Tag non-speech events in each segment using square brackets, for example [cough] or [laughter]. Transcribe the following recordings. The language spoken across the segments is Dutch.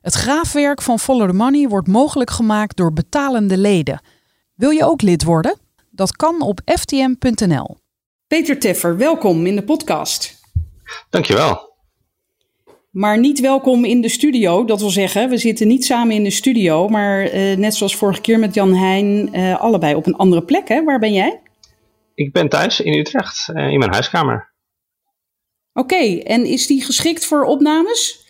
Het graafwerk van Follow the Money wordt mogelijk gemaakt door betalende leden. Wil je ook lid worden? Dat kan op ftm.nl. Peter Teffer, welkom in de podcast. Dankjewel. Maar niet welkom in de studio. Dat wil zeggen, we zitten niet samen in de studio, maar eh, net zoals vorige keer met Jan Heijn, eh, allebei op een andere plek. Hè? Waar ben jij? Ik ben thuis in Utrecht, eh, in mijn huiskamer. Oké, en is die geschikt voor opnames?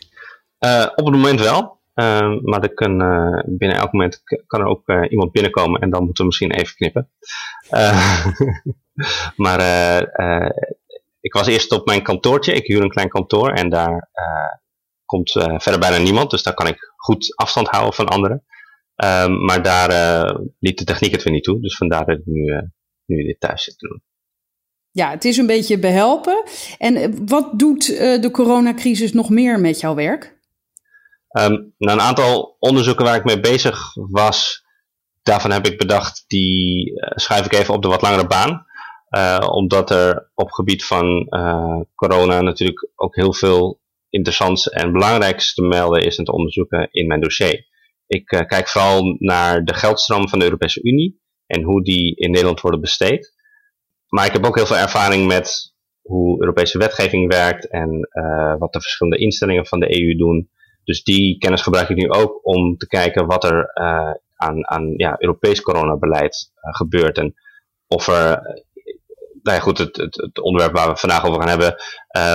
Uh, op het moment wel. Uh, maar er kan, uh, binnen elk moment kan er ook iemand binnenkomen en dan moeten we misschien even knippen. [laughs] maar ik was eerst op mijn kantoortje. Ik huur een klein kantoor en daar komt verder bijna niemand. Dus daar kan ik goed afstand houden van anderen. Ehm, maar daar liet de techniek het weer niet toe. Dus vandaar dat ik nu, nu dit thuis zit te doen. Ja, het is een beetje behelpen. En wat doet de coronacrisis nog meer met jouw werk? Um, een aantal onderzoeken waar ik mee bezig was, daarvan heb ik bedacht, die uh, schuif ik even op de wat langere baan. Uh, omdat er op gebied van uh, corona natuurlijk ook heel veel interessants en belangrijks te melden is en te onderzoeken in mijn dossier. Ik kijk vooral naar de geldstroom van de Europese Unie en hoe die in Nederland worden besteed. Maar ik heb ook heel veel ervaring met hoe Europese wetgeving werkt en wat de verschillende instellingen van de EU doen. Dus die kennis gebruik ik nu ook om te kijken wat er uh, aan, aan ja, Europees coronabeleid uh, gebeurt. En of er, nou ja, goed, het, het, het, onderwerp waar we vandaag over gaan hebben,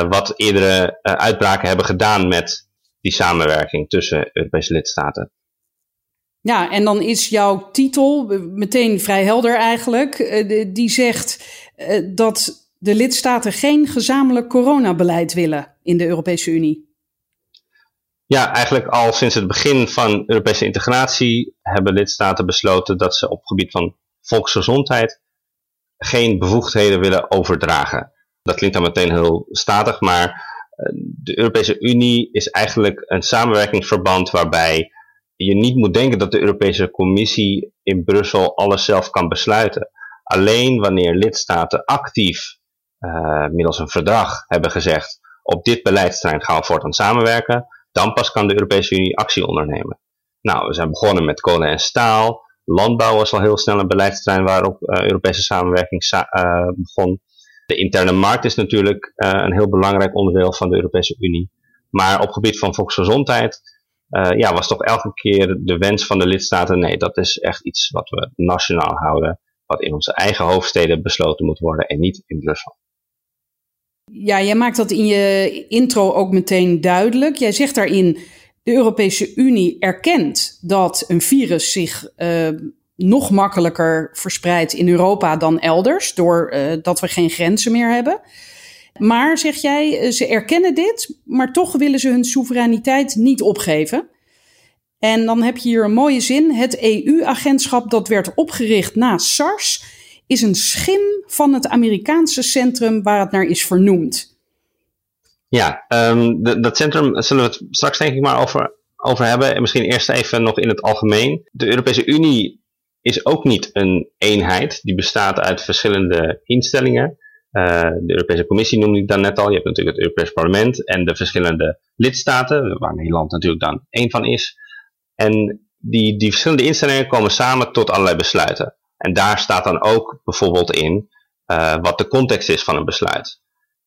wat eerdere uitbraken hebben gedaan met die samenwerking tussen Europese lidstaten. Ja, en dan is jouw titel meteen vrij helder eigenlijk. Die zegt dat de lidstaten geen gezamenlijk coronabeleid willen in de Europese Unie. Ja, eigenlijk al sinds het begin van Europese integratie hebben lidstaten besloten dat ze op het gebied van volksgezondheid geen bevoegdheden willen overdragen. Dat klinkt dan meteen heel statig, maar eh, de Europese Unie is eigenlijk een samenwerkingsverband waarbij je niet moet denken dat de Europese Commissie in Brussel alles zelf kan besluiten. Alleen wanneer lidstaten actief uh, middels een verdrag hebben gezegd op dit beleidsterrein gaan we voortaan samenwerken, dan pas kan de Europese Unie actie ondernemen. Nou, we zijn begonnen met kolen en staal. Landbouw was al heel snel een beleidsterrein waarop uh, Europese samenwerking sa uh, begon. De interne markt is natuurlijk uh, een heel belangrijk onderdeel van de Europese Unie. Maar op gebied van volksgezondheid ja, was toch elke keer de wens van de lidstaten: nee, dat is echt iets wat we nationaal houden, wat in onze eigen hoofdsteden besloten moet worden en niet in Brussel. Ja, jij maakt dat in je intro ook meteen duidelijk. Jij zegt daarin: de Europese Unie erkent dat een virus zich uh, nog makkelijker verspreidt in Europa dan elders, doordat uh, dat we geen grenzen meer hebben. Maar zeg jij, eh, ze erkennen dit, maar toch willen ze hun soevereiniteit niet opgeven. En dan heb je hier een mooie zin. Het EU-agentschap dat werd opgericht na SARS is een schim van het Amerikaanse centrum waar het naar is vernoemd. Ja, um, dat centrum zullen we het straks denk ik maar over, over hebben. En misschien eerst even nog in het algemeen. De Europese Unie is ook niet een eenheid. Die bestaat uit verschillende instellingen. Uh, de Europese Commissie noemde ik dan net al. Je hebt natuurlijk het Europees Parlement en de verschillende lidstaten, waar Nederland natuurlijk dan één van is. En die, die verschillende instellingen komen samen tot allerlei besluiten. En daar staat dan ook bijvoorbeeld in uh, wat de context is van een besluit.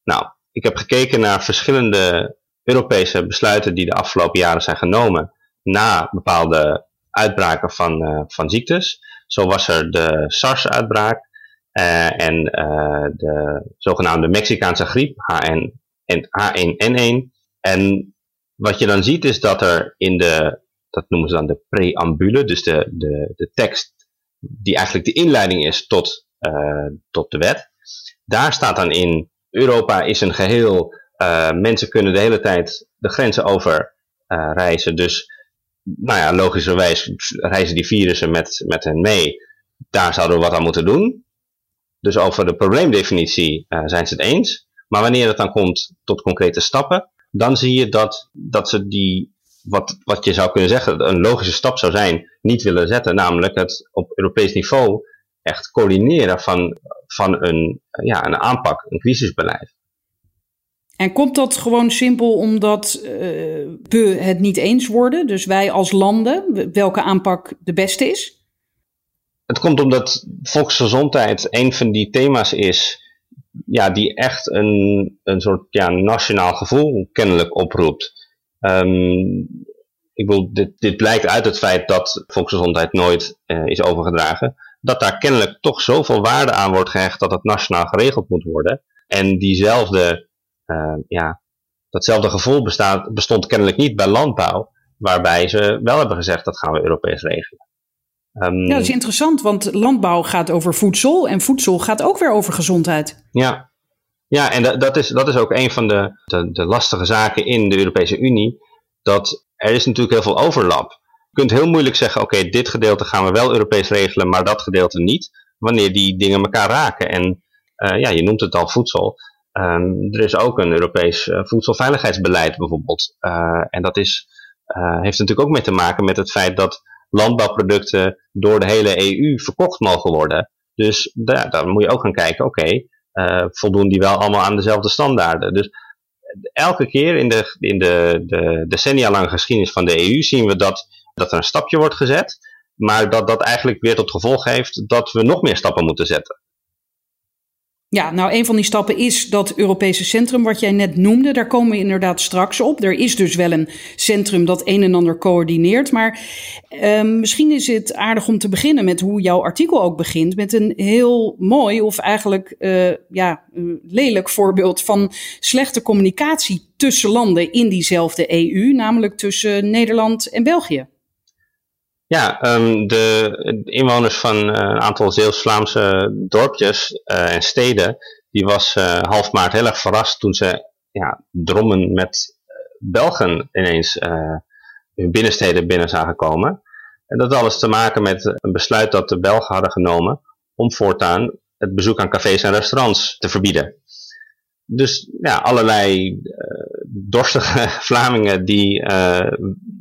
Nou, ik heb gekeken naar verschillende Europese besluiten die de afgelopen jaren zijn genomen na bepaalde uitbraken van, uh, van ziektes. Zo was er de SARS-uitbraak uh, en de zogenaamde Mexicaanse griep, HN, H1N1. En wat je dan ziet is dat er in de, dat noemen ze dan de preambule, dus de, de, de tekst die eigenlijk de inleiding is tot, uh, tot de wet. Daar staat dan in, Europa is een geheel, uh, mensen kunnen de hele tijd de grenzen over uh, reizen. Dus nou ja, logischerwijs reizen die virussen met, met hen mee. Daar zouden we wat aan moeten doen. Dus over de probleemdefinitie zijn ze het eens. Maar wanneer het dan komt tot concrete stappen, dan zie je dat, dat ze die, wat, wat je zou kunnen zeggen, een logische stap zou zijn, niet willen zetten. Namelijk het op Europees niveau echt coördineren van, van een, ja, een aanpak, een crisisbeleid. En komt dat gewoon simpel omdat uh, we het niet eens worden? Dus wij als landen, welke aanpak de beste is? Het komt omdat volksgezondheid een van die thema's is ja, die echt een, een soort ja, nationaal gevoel kennelijk oproept. Um, ik bedoel, dit, dit blijkt uit het feit dat volksgezondheid nooit uh, is overgedragen. Dat daar kennelijk toch zoveel waarde aan wordt gehecht dat het nationaal geregeld moet worden. En diezelfde, uh, ja, datzelfde gevoel bestaat, bestond kennelijk niet bij landbouw. Waarbij ze wel hebben gezegd dat gaan we Europees regelen. Um, ja, dat is interessant, want landbouw gaat over voedsel en voedsel gaat ook weer over gezondheid. Ja, ja en dat, is, dat is ook een van de, de, lastige zaken in de Europese Unie. Dat er is natuurlijk heel veel overlap. Je kunt heel moeilijk zeggen, oké, dit gedeelte gaan we wel Europees regelen, maar dat gedeelte niet. Wanneer die dingen elkaar raken. En uh, ja, je noemt het al voedsel. Um, er is ook een Europees uh, voedselveiligheidsbeleid bijvoorbeeld. Uh, en dat is, heeft natuurlijk ook mee te maken met het feit dat landbouwproducten door de hele EU verkocht mogen worden. Dus daar, daar moet je ook gaan kijken, oké, voldoen die wel allemaal aan dezelfde standaarden. Dus elke keer in de, in de, de decennia lange geschiedenis van de EU zien we dat, dat er een stapje wordt gezet, maar dat dat eigenlijk weer tot gevolg heeft dat we nog meer stappen moeten zetten. Ja, nou, een van die stappen is dat Europese centrum wat jij net noemde. Daar komen we inderdaad straks op. Er is dus wel een centrum dat een en ander coördineert. Maar uh, misschien is het aardig om te beginnen met hoe jouw artikel ook begint. Met een heel mooi of eigenlijk uh, ja, lelijk voorbeeld van slechte communicatie tussen landen in diezelfde EU. Namelijk tussen Nederland en België. Ja, um, de inwoners van uh, een aantal Zeeuws-Vlaamse dorpjes uh, en steden, die was uh, half maart heel erg verrast toen ze ja, drommen met Belgen ineens hun binnensteden binnen zagen komen. En dat had alles te maken met een besluit dat de Belgen hadden genomen om voortaan het bezoek aan cafés en restaurants te verbieden. Dus ja, allerlei dorstige [laughs] Vlamingen die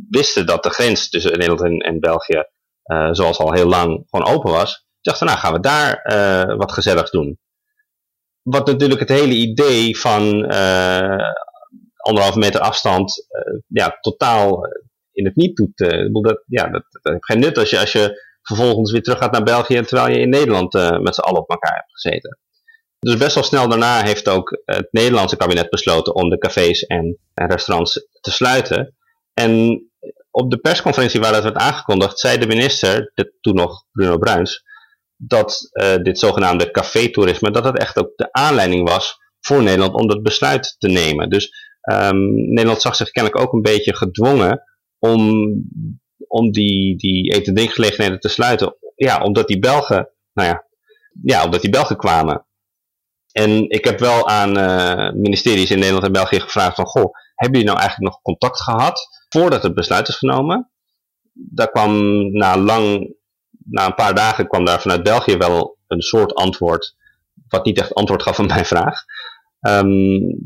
wisten dat de grens tussen Nederland en, België, uh, zoals al heel lang, gewoon open was. Dachten, nou gaan we daar uh, wat gezelligs doen. Wat natuurlijk het hele idee van uh, anderhalve meter afstand ja, totaal in het niet doet. dat, ja, dat, dat heeft geen nut als je, als je vervolgens weer terug gaat naar België terwijl je in Nederland met z'n allen op elkaar hebt gezeten. Dus best wel snel daarna heeft ook het Nederlandse kabinet besloten om de cafés en restaurants te sluiten. En op de persconferentie waar dat werd aangekondigd, zei de minister, de, toen nog Bruno Bruins, dat uh, dit zogenaamde café-toerisme, dat het echt ook de aanleiding was voor Nederland om dat besluit te nemen. Dus um, Nederland zag zich kennelijk ook een beetje gedwongen om, om die, die eten-drinkgelegenheden te sluiten. Ja, omdat die Belgen, nou ja, ja, omdat die Belgen kwamen. En ik heb wel aan uh, ministeries in Nederland en België gevraagd van, goh, hebben jullie nou eigenlijk nog contact gehad voordat het besluit is genomen. Daar kwam na lang, na een paar dagen kwam daar vanuit België wel een soort antwoord, wat niet echt antwoord gaf op mijn vraag. Um,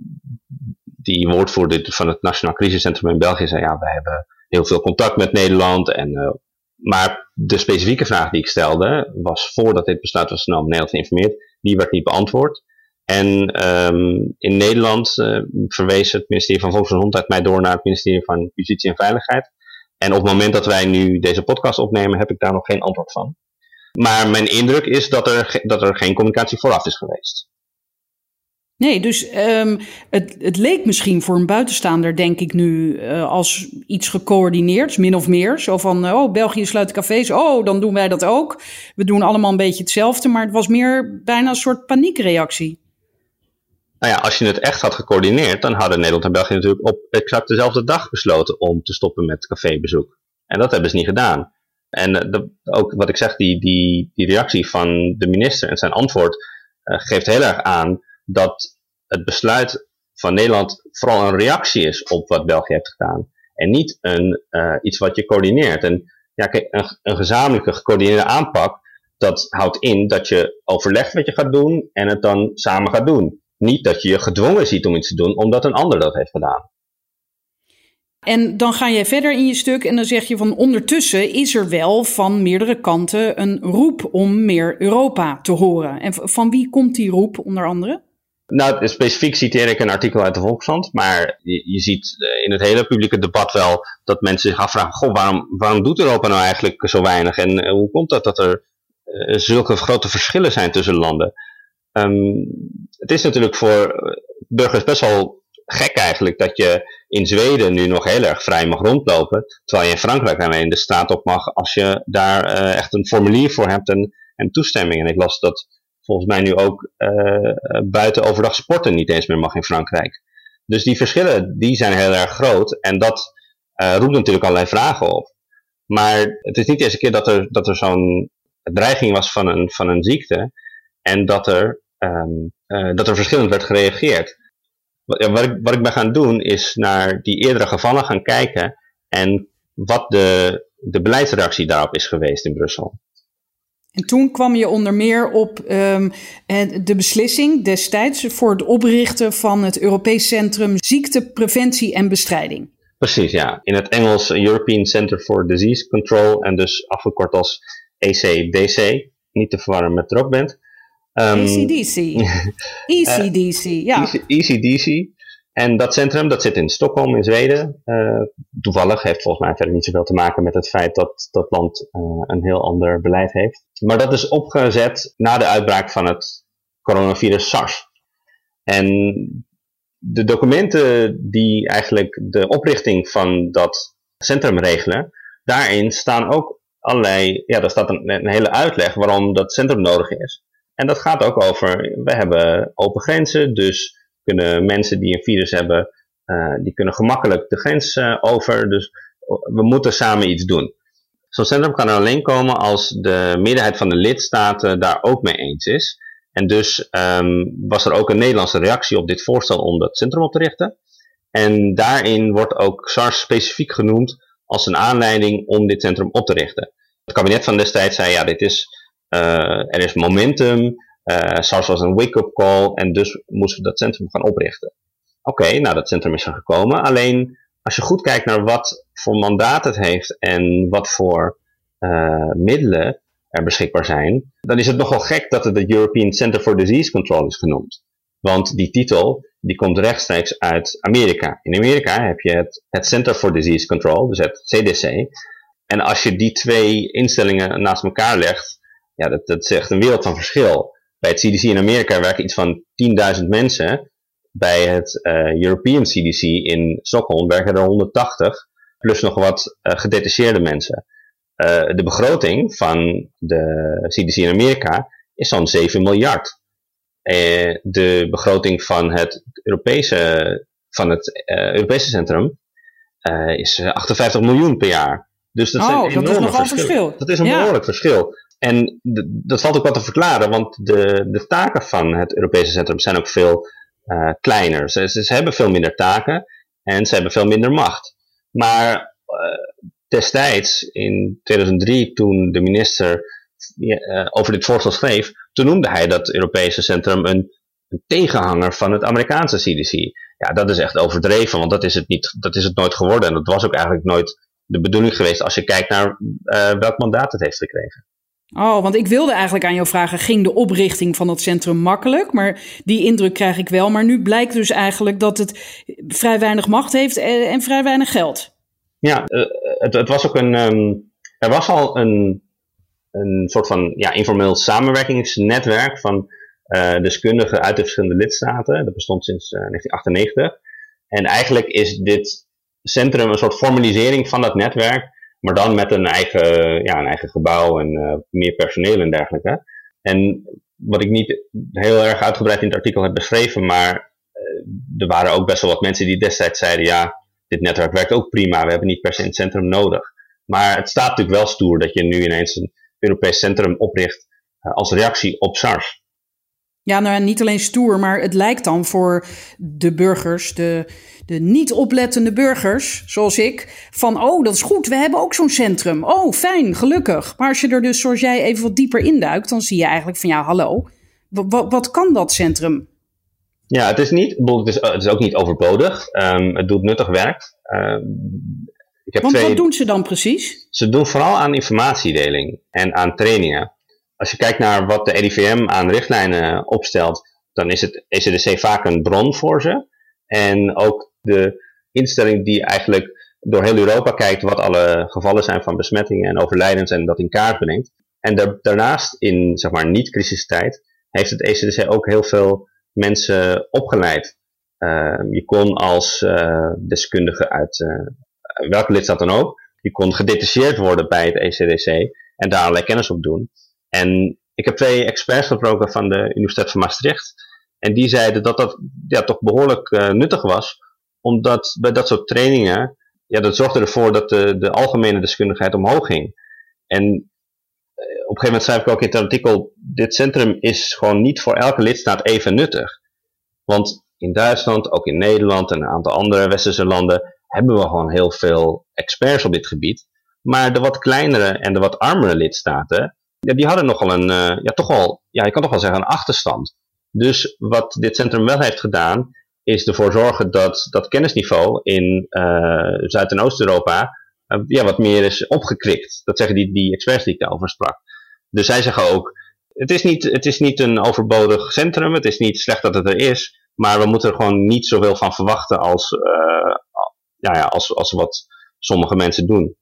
die woordvoerder van het Nationaal Crisiscentrum in België zei, ja, we hebben heel veel contact met Nederland. En, uh, maar de specifieke vraag die ik stelde, was voordat dit besluit was genomen, Nederland geïnformeerd, die werd niet beantwoord. En um, in Nederland uh, verwees het ministerie van Volksgezondheid mij door naar het ministerie van Justitie en Veiligheid. En op het moment dat wij nu deze podcast opnemen, heb ik daar nog geen antwoord van. Maar mijn indruk is dat er, dat er geen communicatie vooraf is geweest. Nee, dus um, het, het leek misschien voor een buitenstaander, denk ik nu, uh, als iets gecoördineerd, min of meer. Zo van, oh, België sluit cafés, oh, dan doen wij dat ook. We doen allemaal een beetje hetzelfde, maar het was meer bijna een soort paniekreactie. Nou ja, als je het echt had gecoördineerd, dan hadden Nederland en België natuurlijk op exact dezelfde dag besloten om te stoppen met cafébezoek. En dat hebben ze niet gedaan. En de, ook wat ik zeg, die, die, die reactie van de minister en zijn antwoord uh, geeft heel erg aan dat het besluit van Nederland vooral een reactie is op wat België heeft gedaan. En niet een, uh, iets wat je coördineert. En ja, een, een gezamenlijke gecoördineerde aanpak, dat houdt in dat je overlegt wat je gaat doen en het dan samen gaat doen. Niet dat je je gedwongen ziet om iets te doen omdat een ander dat heeft gedaan. En dan ga je verder in je stuk en dan zeg je van ondertussen is er wel van meerdere kanten een roep om meer Europa te horen. En van wie komt die roep onder andere? Nou, specifiek citeer ik een artikel uit de Volkskrant, maar je, je, ziet eh, in het hele publieke debat wel dat mensen zich afvragen, goh, waarom, waarom doet Europa nou eigenlijk zo weinig en eh, hoe komt dat dat er uh, zulke grote verschillen zijn tussen landen? Um, het is natuurlijk voor burgers best wel gek eigenlijk dat je in Zweden nu nog heel erg vrij mag rondlopen, terwijl je in Frankrijk alleen de straat op mag als je daar uh, echt een formulier voor hebt en, toestemming. En ik las dat volgens mij nu ook uh, buiten overdag sporten niet eens meer mag in Frankrijk. Dus die verschillen die zijn heel erg groot en dat roept natuurlijk allerlei vragen op. Maar het is niet de eerste keer dat er, dat er zo'n dreiging was van een, van een ziekte en dat er, um, dat er verschillend werd gereageerd wat, ik, wat ik ben gaan doen is naar die eerdere gevallen gaan kijken en wat de, de beleidsreactie daarop is geweest in Brussel. En toen kwam je onder meer op um, de beslissing destijds voor het oprichten van het Europees Centrum Ziektepreventie en Bestrijding. Precies, ja. In het Engels European Center for Disease Control en dus afgekort als ECDC. Niet te verwarren met Rockband. Um, ECDC. ECDC, ja. ECDC. En dat centrum dat zit in Stockholm in Zweden. Uh, toevallig heeft volgens mij verder niet zoveel te maken met het feit dat dat land uh, een heel ander beleid heeft. Maar dat is opgezet na de uitbraak van het coronavirus SARS. En de documenten die eigenlijk de oprichting van dat centrum regelen, daarin staan ook allerlei, ja, daar staat een, een hele uitleg waarom dat centrum nodig is. En dat gaat ook over, we hebben open grenzen, dus kunnen mensen die een virus hebben, uh, die kunnen gemakkelijk de grens uh, over. Dus we moeten samen iets doen. Zo'n centrum kan er alleen komen als de meerderheid van de lidstaten daar ook mee eens is. En dus um, was er ook een Nederlandse reactie op dit voorstel om dat centrum op te richten. En daarin wordt ook SARS specifiek genoemd als een aanleiding om dit centrum op te richten. Het kabinet van destijds zei, ja, dit is er is momentum, uh, SARS was een wake-up call en dus moesten we dat centrum gaan oprichten. Oké, nou dat centrum is er gekomen. Alleen als je goed kijkt naar wat voor mandaat het heeft en wat voor uh, middelen er beschikbaar zijn, dan is het nogal gek dat het de European Center for Disease Control is genoemd. Want die titel die komt rechtstreeks uit Amerika. In Amerika heb je het, het Center for Disease Control, dus het CDC. En als je die twee instellingen naast elkaar legt, ja, dat, dat is echt een wereld van verschil. Bij het CDC in Amerika werken iets van 10.000 mensen. Bij het uh, European CDC in Stockholm werken er 180, plus nog wat uh, gedetacheerde mensen. Uh, de begroting van de CDC in Amerika is zo'n 7 miljard. de begroting van het Europese, van het, Europese centrum is 58 miljoen per jaar. Dus dat, oh, zijn dat is nogal verschil. Dat is een behoorlijk verschil. En dat valt ook wat te verklaren, want de, de taken van het Europese centrum zijn ook veel uh, kleiner. Ze, ze, hebben veel minder taken en ze hebben veel minder macht. Maar uh, destijds, in 2003, toen de minister uh, over dit voorstel schreef, toen noemde hij dat Europese centrum een, een, tegenhanger van het Amerikaanse CDC. Ja, dat is echt overdreven, want dat is het, niet, dat is het nooit geworden. En dat was ook eigenlijk nooit de bedoeling geweest als je kijkt naar welk mandaat het heeft gekregen. Oh, want ik wilde eigenlijk aan jou vragen, ging de oprichting van het centrum makkelijk? Maar die indruk krijg ik wel. Maar nu blijkt dus eigenlijk dat het vrij weinig macht heeft en, vrij weinig geld. Ja, uh, het, het, was ook een. Um, er was al een, een soort van ja, informeel samenwerkingsnetwerk van uh, deskundigen uit de verschillende lidstaten. Dat bestond sinds uh, 1998. En eigenlijk is dit centrum een soort formalisering van dat netwerk maar dan met een eigen, ja, een eigen gebouw en uh, meer personeel en dergelijke. En wat ik niet heel erg uitgebreid in het artikel heb beschreven, maar uh, er waren ook best wel wat mensen die destijds zeiden, ja, dit netwerk werkt ook prima, we hebben niet per se een centrum nodig. Maar het staat natuurlijk wel stoer dat je nu ineens een Europees centrum opricht uh, als reactie op SARS. Ja, nou niet alleen stoer, maar het lijkt dan voor de burgers, de, de niet oplettende burgers, zoals ik, van oh, dat is goed, we hebben ook zo'n centrum. Oh, fijn, gelukkig. Maar als je er dus, zoals jij, even wat dieper induikt, dan zie je eigenlijk van ja, hallo, wat, wat kan dat centrum? Ja, het is, niet, het is, het is ook niet overbodig. Um, het doet nuttig werk. Um, ik heb Want twee, wat doen ze dan precies? Ze doen vooral aan informatiedeling en aan trainingen. Als je kijkt naar wat de RIVM aan richtlijnen opstelt, dan is het ECDC vaak een bron voor ze. En ook de instelling die eigenlijk door heel Europa kijkt wat alle gevallen zijn van besmettingen en overlijdens en dat in kaart brengt. En daarnaast, in zeg maar niet-crisistijd, heeft het ECDC ook heel veel mensen opgeleid. Uh, je kon als uh, deskundige uit uh, welke lidstaat dan ook, je kon gedetacheerd worden bij het ECDC en daar allerlei kennis op doen. En ik heb twee experts gesproken van de Universiteit van Maastricht. En die zeiden dat dat ja, toch behoorlijk nuttig was, omdat bij dat soort trainingen, ja, dat zorgde ervoor dat de, de algemene deskundigheid omhoog ging. En op een gegeven moment schrijf ik ook in het artikel, dit centrum is gewoon niet voor elke lidstaat even nuttig. Want in Duitsland, ook in Nederland en een aantal andere westerse landen, hebben we gewoon heel veel experts op dit gebied. Maar de wat kleinere en de wat armere lidstaten, ja, die hadden nogal een, uh, ja, toch wel, ja, je kan toch wel zeggen een achterstand. Dus wat dit centrum wel heeft gedaan, is ervoor zorgen dat dat kennisniveau in uh, Zuid- en Oost-Europa uh, ja, wat meer is opgekrikt. Dat zeggen die, die experts die ik daarover sprak. Dus zij zeggen ook, het is, niet, het is niet een overbodig centrum, het is niet slecht dat het er is, maar we moeten er gewoon niet zoveel van verwachten als, ja, ja, als, als wat sommige mensen doen.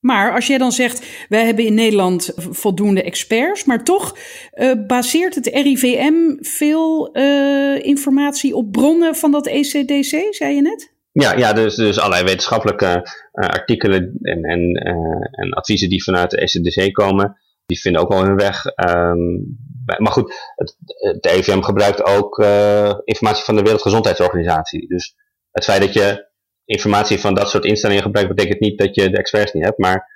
Maar als jij dan zegt, wij hebben in Nederland voldoende experts, maar toch uh, baseert het RIVM veel uh, informatie op bronnen van dat ECDC, zei je net? Ja, ja dus, dus allerlei wetenschappelijke uh, artikelen en, en, en adviezen die vanuit de ECDC komen, die vinden ook wel hun weg. Um, maar goed, het, de EVM gebruikt ook informatie van de Wereldgezondheidsorganisatie. Dus het feit dat je informatie van dat soort instellingen gebruikt, betekent niet dat je de experts niet hebt. Maar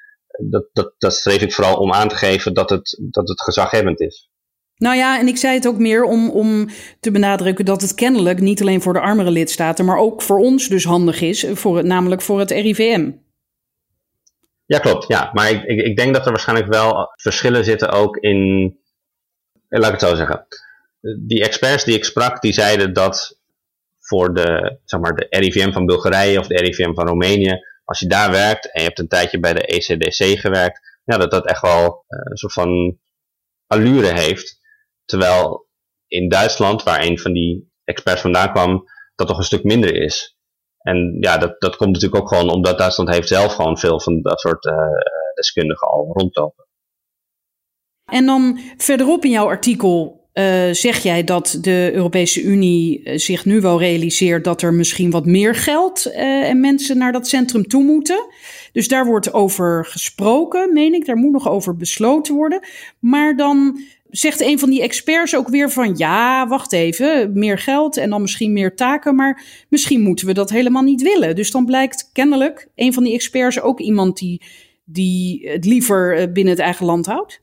dat, dat, dat streef ik vooral om aan te geven dat het, dat het gezaghebbend is. Nou ja, en ik zei het ook meer om, om te benadrukken dat het kennelijk niet alleen voor de armere lidstaten, maar ook voor ons dus handig is, voor het, namelijk voor het RIVM. Ja, klopt. Ja, maar ik, ik, ik denk dat er waarschijnlijk wel verschillen zitten ook in eh, laat ik het zo zeggen. Die experts die ik sprak, die zeiden dat voor de, zeg maar, de RIVM van Bulgarije of de RIVM van Roemenië, als je daar werkt en je hebt een tijdje bij de ECDC gewerkt, ja, dat dat echt wel uh, een soort van allure heeft. Terwijl in Duitsland, waar een van die experts vandaan kwam, dat toch een stuk minder is. En ja, dat, dat komt natuurlijk ook gewoon omdat Duitsland heeft zelf gewoon veel van dat soort uh, deskundigen al rondlopen. En dan verderop in jouw artikel uh, zeg jij dat de Europese Unie eh, zich nu wel realiseert dat er misschien wat meer geld uh, en mensen naar dat centrum toe moeten. Dus daar wordt over gesproken, meen ik. Daar moet nog over besloten worden. Maar dan zegt een van die experts ook weer van ja, wacht even, meer geld en dan misschien meer taken, maar misschien moeten we dat helemaal niet willen. Dus dan blijkt kennelijk een van die experts ook iemand die, die het liever binnen het eigen land houdt.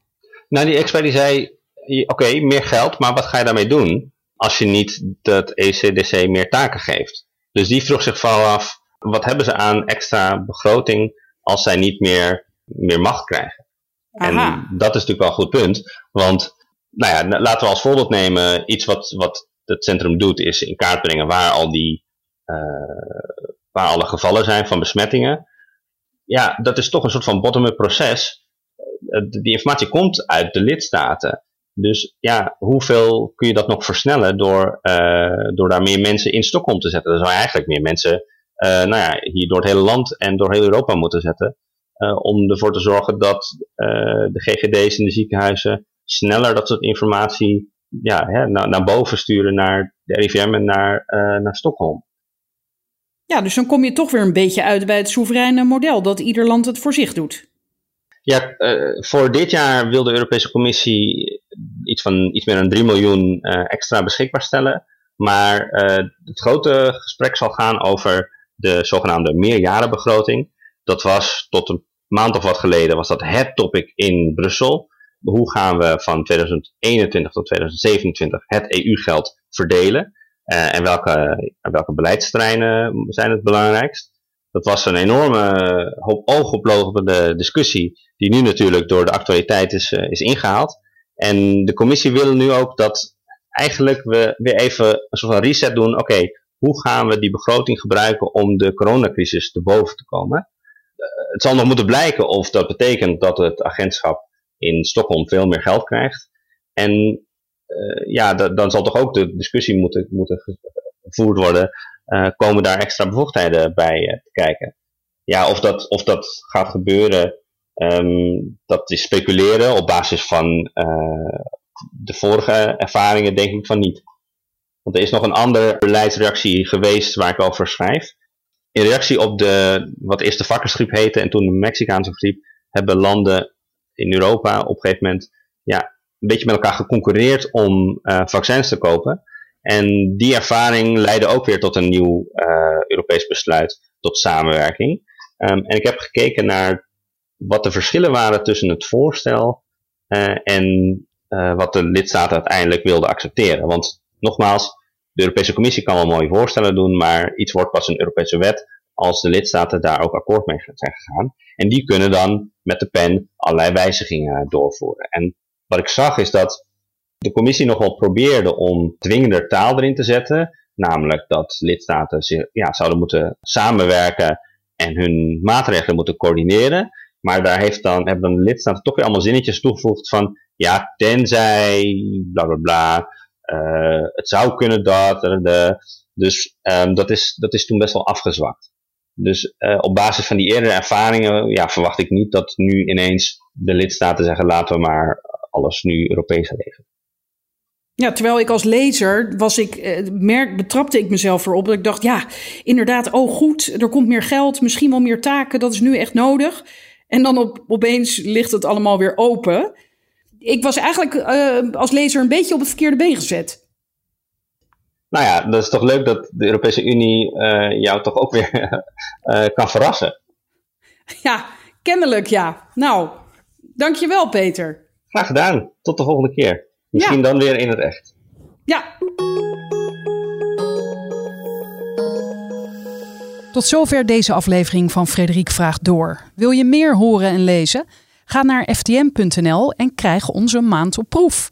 Nou, die expert die zei, oké, meer geld, maar wat ga je daarmee doen als je niet dat ECDC meer taken geeft? Dus die vroeg zich vooral af, wat hebben ze aan extra begroting als zij niet meer, meer macht krijgen? Aha. En dat is natuurlijk wel een goed punt, want nou ja, laten we als voorbeeld nemen, iets wat, wat het centrum doet, is in kaart brengen waar al die, uh, waar alle gevallen zijn van besmettingen. Ja, dat is toch een soort van bottom-up proces eh, die informatie komt uit de lidstaten. Dus ja, hoeveel kun je dat nog versnellen door, uh, door daar meer mensen in Stockholm te zetten? Dan zou je eigenlijk meer mensen uh, nou ja, hier door het hele land en door heel Europa moeten zetten. Uh, om ervoor te zorgen dat de GGD's in de ziekenhuizen sneller dat soort informatie ja, hè, naar, naar boven sturen naar de RIVM en naar, naar Stockholm. Ja, dus dan kom je toch weer een beetje uit bij het soevereine model, dat ieder land het voor zich doet. Ja, uh, voor dit jaar wil de Europese Commissie iets van iets meer dan 3 miljoen uh, extra beschikbaar stellen. Maar uh, het grote gesprek zal gaan over de zogenaamde meerjarenbegroting. Dat was tot een maand of wat geleden was dat het topic in Brussel. hoe gaan we van 2021 tot 2027 het EU-geld verdelen en welke, welke beleidsterreinen zijn het belangrijkst. Dat was een enorme hoop oogoplopende discussie die nu natuurlijk door de actualiteit is, uh, is ingehaald. En de commissie wil nu ook dat eigenlijk we weer even een soort van reset doen. Oké, hoe gaan we die begroting gebruiken om de coronacrisis te boven te komen? Uh, het zal nog moeten blijken of dat betekent dat het agentschap in Stockholm veel meer geld krijgt. En ja, dan zal toch ook de discussie moeten, moeten gevoerd worden. Uh, komen daar extra bevoegdheden bij te kijken? Ja, of dat, of dat gaat gebeuren, um, dat is speculeren op basis van de vorige ervaringen denk ik van niet. Want er is nog een andere beleidsreactie geweest waar ik over schrijf. In reactie op de, wat eerst de vakkersgriep heette en toen de Mexicaanse griep, hebben landen in Europa op een gegeven moment ja, een beetje met elkaar geconcurreerd om vaccins te kopen. En die ervaring leidde ook weer tot een nieuw uh, Europees besluit, tot samenwerking. Um, en ik heb gekeken naar wat de verschillen waren tussen het voorstel uh, en wat de lidstaten uiteindelijk wilden accepteren. Want nogmaals, de Europese Commissie kan wel mooie voorstellen doen, maar iets wordt pas een Europese wet als de lidstaten daar ook akkoord mee zijn gegaan. En die kunnen dan met de pen allerlei wijzigingen doorvoeren. En wat ik zag is dat de commissie nogal probeerde om dwingender taal erin te zetten. Namelijk dat lidstaten zich, ja, zouden moeten samenwerken en hun maatregelen moeten coördineren. Maar daar heeft dan, hebben dan de lidstaten toch weer allemaal zinnetjes toegevoegd van ja, tenzij bla bla bla. Uh, het zou kunnen dat. De, dus um, dat, is, dat is toen best wel afgezwakt. Dus uh, op basis van die eerdere ervaringen ja, verwacht ik niet dat nu ineens de lidstaten zeggen laten we maar alles nu Europees regelen. Ja, terwijl ik als lezer was ik, eh, merk, betrapte ik mezelf erop dat ik dacht, ja, inderdaad, oh goed, er komt meer geld, misschien wel meer taken, dat is nu echt nodig. En dan op, opeens ligt het allemaal weer open. Ik was eigenlijk uh, als lezer een beetje op het verkeerde been gezet. Nou ja, dat is toch leuk dat de Europese Unie uh, jou toch ook weer uh, [laughs] kan verrassen. Ja, kennelijk ja. Nou, dankjewel Peter. Graag gedaan. Tot de volgende keer. Misschien ja. dan weer in het echt. Ja. Tot zover deze aflevering van Frederik Vraagt Door. Wil je meer horen en lezen? Ga naar ftm.nl en krijg onze maand op proef.